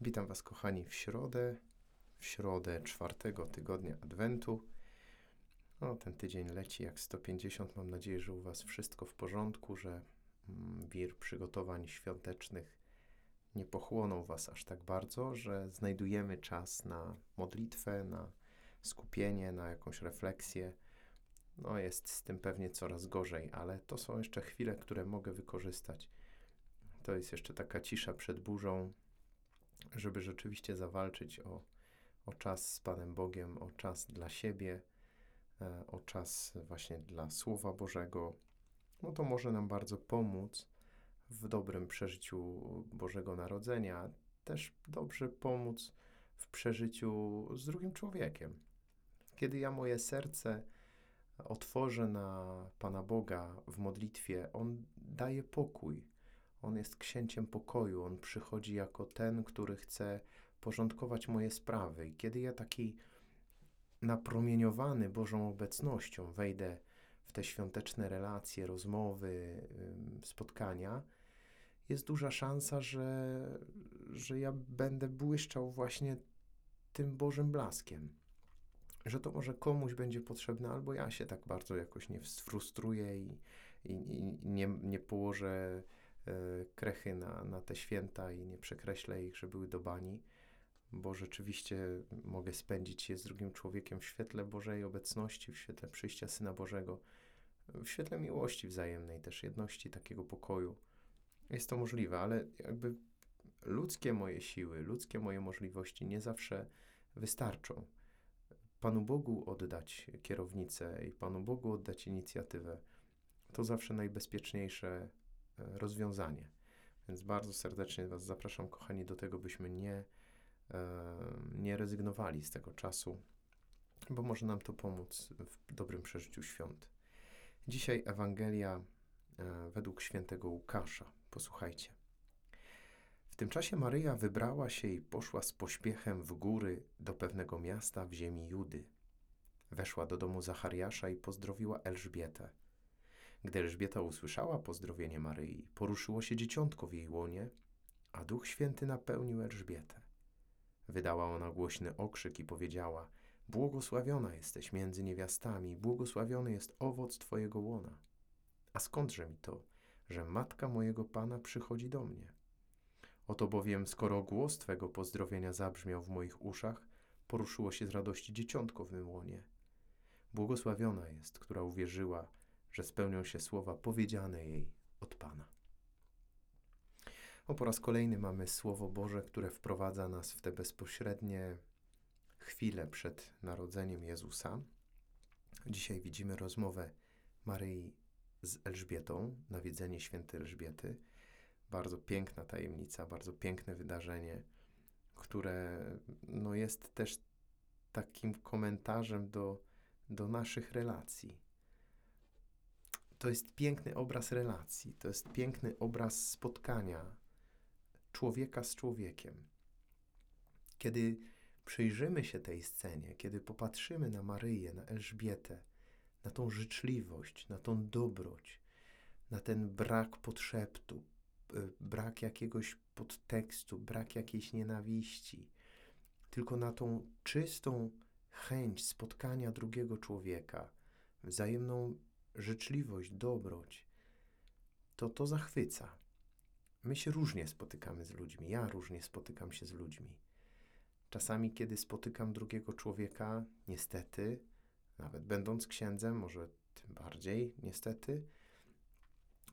Witam Was, kochani, w środę, w środę czwartego tygodnia Adwentu. No, ten tydzień leci jak 150. Mam nadzieję, że u Was wszystko w porządku, że mm, wir przygotowań świątecznych nie pochłonął Was aż tak bardzo, że znajdujemy czas na modlitwę, na skupienie, na jakąś refleksję. No, jest z tym pewnie coraz gorzej, ale to są jeszcze chwile, które mogę wykorzystać. To jest jeszcze taka cisza przed burzą, żeby rzeczywiście zawalczyć o, o czas z Panem Bogiem, o czas dla siebie, e, o czas właśnie dla Słowa Bożego, no to może nam bardzo pomóc w dobrym przeżyciu Bożego Narodzenia, też dobrze pomóc w przeżyciu z drugim człowiekiem. Kiedy ja moje serce otworzę na Pana Boga w modlitwie, On daje pokój. On jest księciem pokoju, on przychodzi jako ten, który chce porządkować moje sprawy. I kiedy ja taki napromieniowany Bożą obecnością wejdę w te świąteczne relacje, rozmowy, spotkania, jest duża szansa, że, że ja będę błyszczał właśnie tym Bożym blaskiem. Że to może komuś będzie potrzebne, albo ja się tak bardzo jakoś nie sfrustruję i, i, i nie, nie położę krechy na, na te święta i nie przekreślę ich, że były do bani, bo rzeczywiście mogę spędzić je z drugim człowiekiem w świetle Bożej obecności, w świetle przyjścia Syna Bożego, w świetle miłości wzajemnej, też jedności, takiego pokoju. Jest to możliwe, ale jakby ludzkie moje siły, ludzkie moje możliwości nie zawsze wystarczą. Panu Bogu oddać kierownicę i Panu Bogu oddać inicjatywę, to zawsze najbezpieczniejsze E, rozwiązanie. Więc bardzo serdecznie Was zapraszam, kochani, do tego, byśmy nie, e, nie rezygnowali z tego czasu, bo może nam to pomóc w dobrym przeżyciu świąt. Dzisiaj Ewangelia e, według świętego Łukasza. Posłuchajcie. W tym czasie Maryja wybrała się i poszła z pośpiechem w góry do pewnego miasta w ziemi Judy. Weszła do domu Zachariasza i pozdrowiła Elżbietę. Gdy Elżbieta usłyszała pozdrowienie Maryi, poruszyło się dzieciątko w jej łonie, a Duch Święty napełnił Elżbietę. Wydała ona głośny okrzyk i powiedziała: Błogosławiona jesteś między niewiastami, błogosławiony jest owoc Twojego łona. A skądże mi to, że matka mojego pana przychodzi do mnie? Oto bowiem, skoro głos Twego pozdrowienia zabrzmiał w moich uszach, poruszyło się z radości dzieciątko w mym łonie. Błogosławiona jest, która uwierzyła, że spełnią się słowa powiedziane jej od Pana. O, po raz kolejny mamy Słowo Boże, które wprowadza nas w te bezpośrednie chwile przed narodzeniem Jezusa. Dzisiaj widzimy rozmowę Maryi z Elżbietą, nawiedzenie świętej Elżbiety. Bardzo piękna tajemnica, bardzo piękne wydarzenie, które no, jest też takim komentarzem do, do naszych relacji to jest piękny obraz relacji, to jest piękny obraz spotkania człowieka z człowiekiem. Kiedy przyjrzymy się tej scenie, kiedy popatrzymy na Maryję, na Elżbietę, na tą życzliwość, na tą dobroć, na ten brak podszeptu, y, brak jakiegoś podtekstu, brak jakiejś nienawiści, tylko na tą czystą chęć spotkania drugiego człowieka, wzajemną życzliwość, dobroć, to to zachwyca. My się różnie spotykamy z ludźmi. Ja różnie spotykam się z ludźmi. Czasami, kiedy spotykam drugiego człowieka, niestety, nawet będąc księdzem, może tym bardziej, niestety,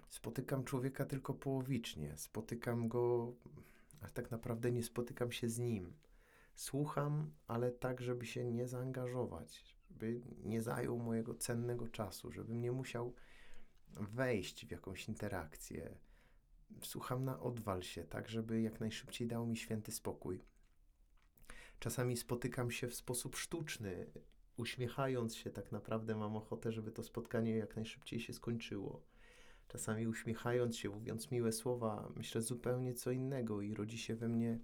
spotykam człowieka tylko połowicznie. Spotykam go, a tak naprawdę nie spotykam się z nim. Słucham, ale tak, żeby się nie zaangażować, żeby nie zajął mojego cennego czasu, żebym nie musiał wejść w jakąś interakcję. Słucham na odwal się, tak, żeby jak najszybciej dał mi święty spokój. Czasami spotykam się w sposób sztuczny, uśmiechając się, tak naprawdę mam ochotę, żeby to spotkanie jak najszybciej się skończyło. Czasami uśmiechając się, mówiąc miłe słowa, myślę zupełnie co innego i rodzi się we mnie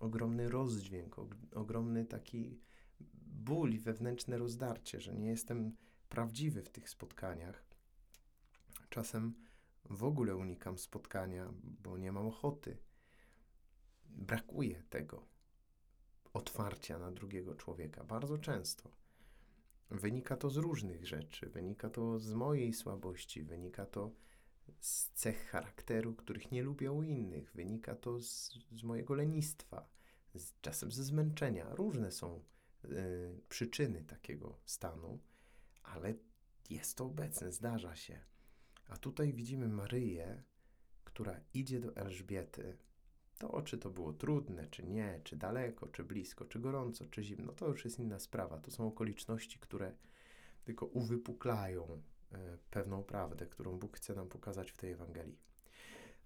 ogromny rozdźwięk, ogromny taki ból i wewnętrzne rozdarcie, że nie jestem prawdziwy w tych spotkaniach. Czasem w ogóle unikam spotkania, bo nie mam ochoty. brakuje tego otwarcia na drugiego człowieka. Bardzo często. Wynika to z różnych rzeczy. Wynika to z mojej słabości, wynika to z cech charakteru, których nie lubię u innych, wynika to z, z mojego lenistwa, z, czasem ze zmęczenia. Różne są y, przyczyny takiego stanu, ale jest to obecne, zdarza się. A tutaj widzimy Maryję, która idzie do Elżbiety. To, czy to było trudne, czy nie, czy daleko, czy blisko, czy gorąco, czy zimno, to już jest inna sprawa. To są okoliczności, które tylko uwypuklają e, pewną prawdę, którą Bóg chce nam pokazać w tej Ewangelii.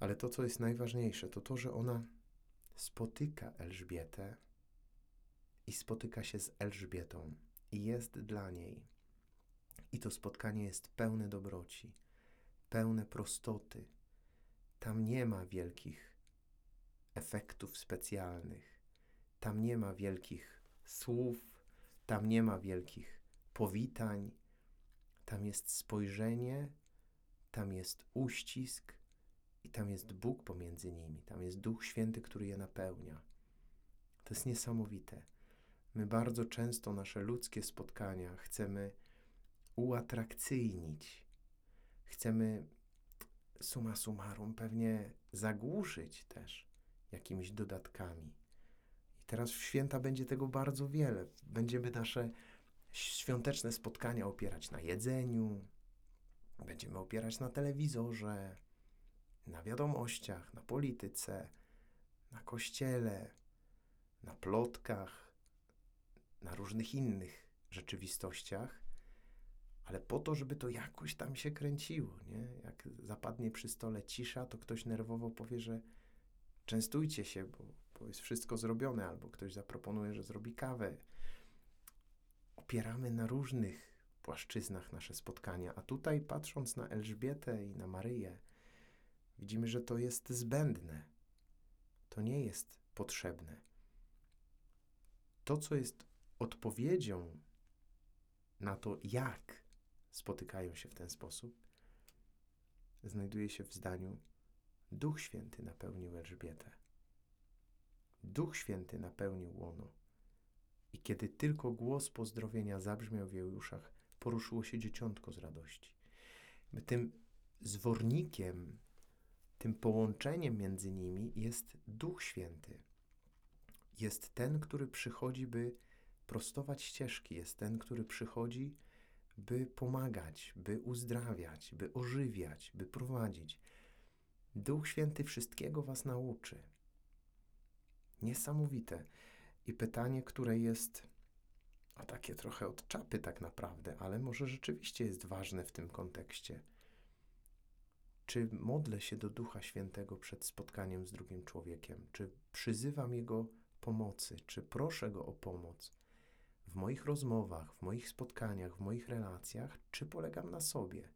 Ale to, co jest najważniejsze, to to, że ona spotyka Elżbietę i spotyka się z Elżbietą i jest dla niej. I to spotkanie jest pełne dobroci, pełne prostoty. Tam nie ma wielkich efektów specjalnych, tam nie ma wielkich słów, tam nie ma wielkich powitań, tam jest spojrzenie, tam jest uścisk i tam jest Bóg pomiędzy nimi, tam jest Duch Święty, który je napełnia. To jest niesamowite. My bardzo często nasze ludzkie spotkania chcemy uatrakcyjnić. Chcemy suma summarum pewnie zagłuszyć też jakimiś dodatkami. I teraz w święta będzie tego bardzo wiele. Będziemy nasze świąteczne spotkania opierać na jedzeniu, będziemy opierać na telewizorze, na wiadomościach, na polityce, na kościele, na plotkach, na różnych innych rzeczywistościach, ale po to, żeby to jakoś tam się kręciło, nie? Jak zapadnie przy stole cisza, to ktoś nerwowo powie, że częstujcie się, bo, bo jest wszystko zrobione, albo ktoś zaproponuje, że zrobi kawę. Opieramy na różnych płaszczyznach nasze spotkania, a tutaj patrząc na Elżbietę i na Maryję, widzimy, że to jest zbędne. To nie jest potrzebne. To, co jest odpowiedzią na to, jak spotykają się w ten sposób, znajduje się w zdaniu: Duch Święty napełnił Elżbietę. Duch Święty napełnił łono. I kiedy tylko głos pozdrowienia zabrzmiał w jej uszach, poruszyło się dzieciątko z radości. Tym zwornikiem, tym połączeniem między nimi jest Duch Święty. Jest ten, który przychodzi, by prostować ścieżki, jest ten, który przychodzi, by pomagać, by uzdrawiać, by ożywiać, by prowadzić. Duch Święty wszystkiego Was nauczy. Niesamowite. I pytanie, które jest a takie trochę od czapy tak naprawdę, ale może rzeczywiście jest ważne w tym kontekście. Czy modlę się do Ducha Świętego przed spotkaniem z drugim człowiekiem? Czy przyzywam Jego pomocy? Czy proszę Go o pomoc? W moich rozmowach, w moich spotkaniach, w moich relacjach, czy polegam na sobie?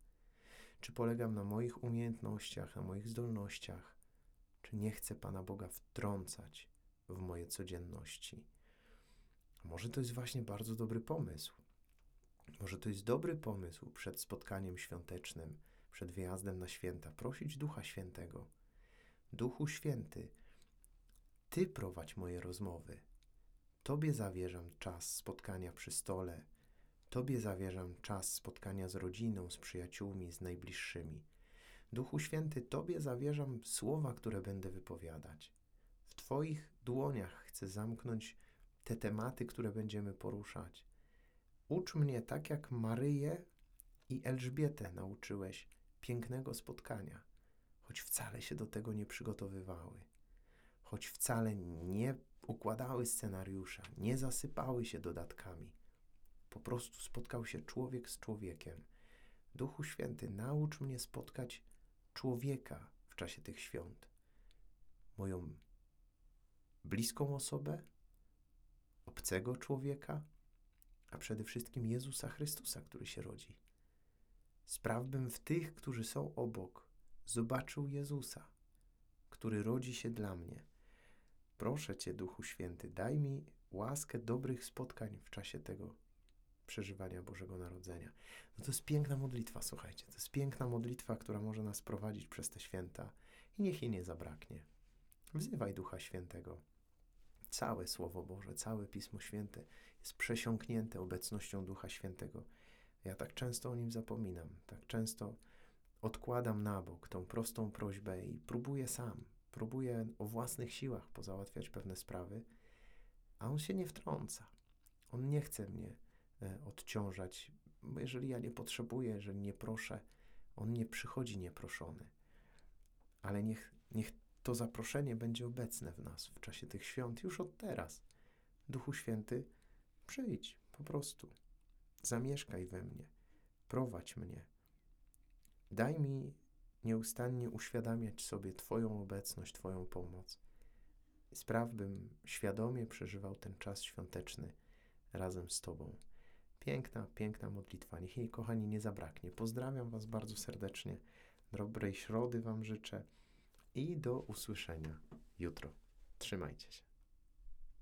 Czy polegam na moich umiejętnościach, na moich zdolnościach? Czy nie chcę Pana Boga wtrącać w moje codzienności? Może to jest właśnie bardzo dobry pomysł. Może to jest dobry pomysł przed spotkaniem świątecznym, przed wyjazdem na święta, prosić Ducha Świętego. Duchu Święty, Ty prowadź moje rozmowy, Tobie zawierzam czas spotkania przy stole, Tobie zawierzam czas spotkania z rodziną, z przyjaciółmi, z najbliższymi. Duchu Święty, Tobie zawierzam słowa, które będę wypowiadać. W Twoich dłoniach chcę zamknąć te tematy, które będziemy poruszać. Ucz mnie tak jak Maryję i Elżbietę nauczyłeś pięknego spotkania, choć wcale się do tego nie przygotowywały, choć wcale nie układały scenariusza, nie zasypały się dodatkami. Po prostu spotkał się człowiek z człowiekiem. Duchu Święty, naucz mnie spotkać człowieka w czasie tych świąt. Moją bliską osobę, obcego człowieka, a przede wszystkim Jezusa Chrystusa, który się rodzi. Spraw bym w tych, którzy są obok, zobaczył Jezusa, który rodzi się dla mnie Proszę Cię, Duchu Święty, daj mi łaskę dobrych spotkań w czasie tego przeżywania Bożego Narodzenia. No to jest piękna modlitwa, słuchajcie. To jest piękna modlitwa, która może nas prowadzić przez te święta i niech jej nie zabraknie. Wzywaj Ducha Świętego. całe Słowo Boże, całe Pismo Święte jest przesiąknięte obecnością Ducha Świętego. Ja tak często o nim zapominam, tak często odkładam na bok tą prostą prośbę i próbuję sam, próbuję o własnych siłach pozałatwiać pewne sprawy, a on się nie wtrąca. On nie chce mnie e, odciążać, bo jeżeli ja nie potrzebuję, jeżeli nie proszę, on nie przychodzi nieproszony. Ale niech, niech to zaproszenie będzie obecne w nas w czasie tych świąt już od teraz. Duchu Święty, przyjdź po prostu. Zamieszkaj we mnie, prowadź mnie. Daj mi nieustannie uświadamiać sobie Twoją obecność, Twoją pomoc. Spraw, bym świadomie przeżywał ten czas świąteczny razem z Tobą. Piękna, piękna modlitwa. Niech jej, kochani, nie zabraknie. Pozdrawiam Was bardzo serdecznie. Dobrej środy Wam życzę i do usłyszenia jutro. Trzymajcie się.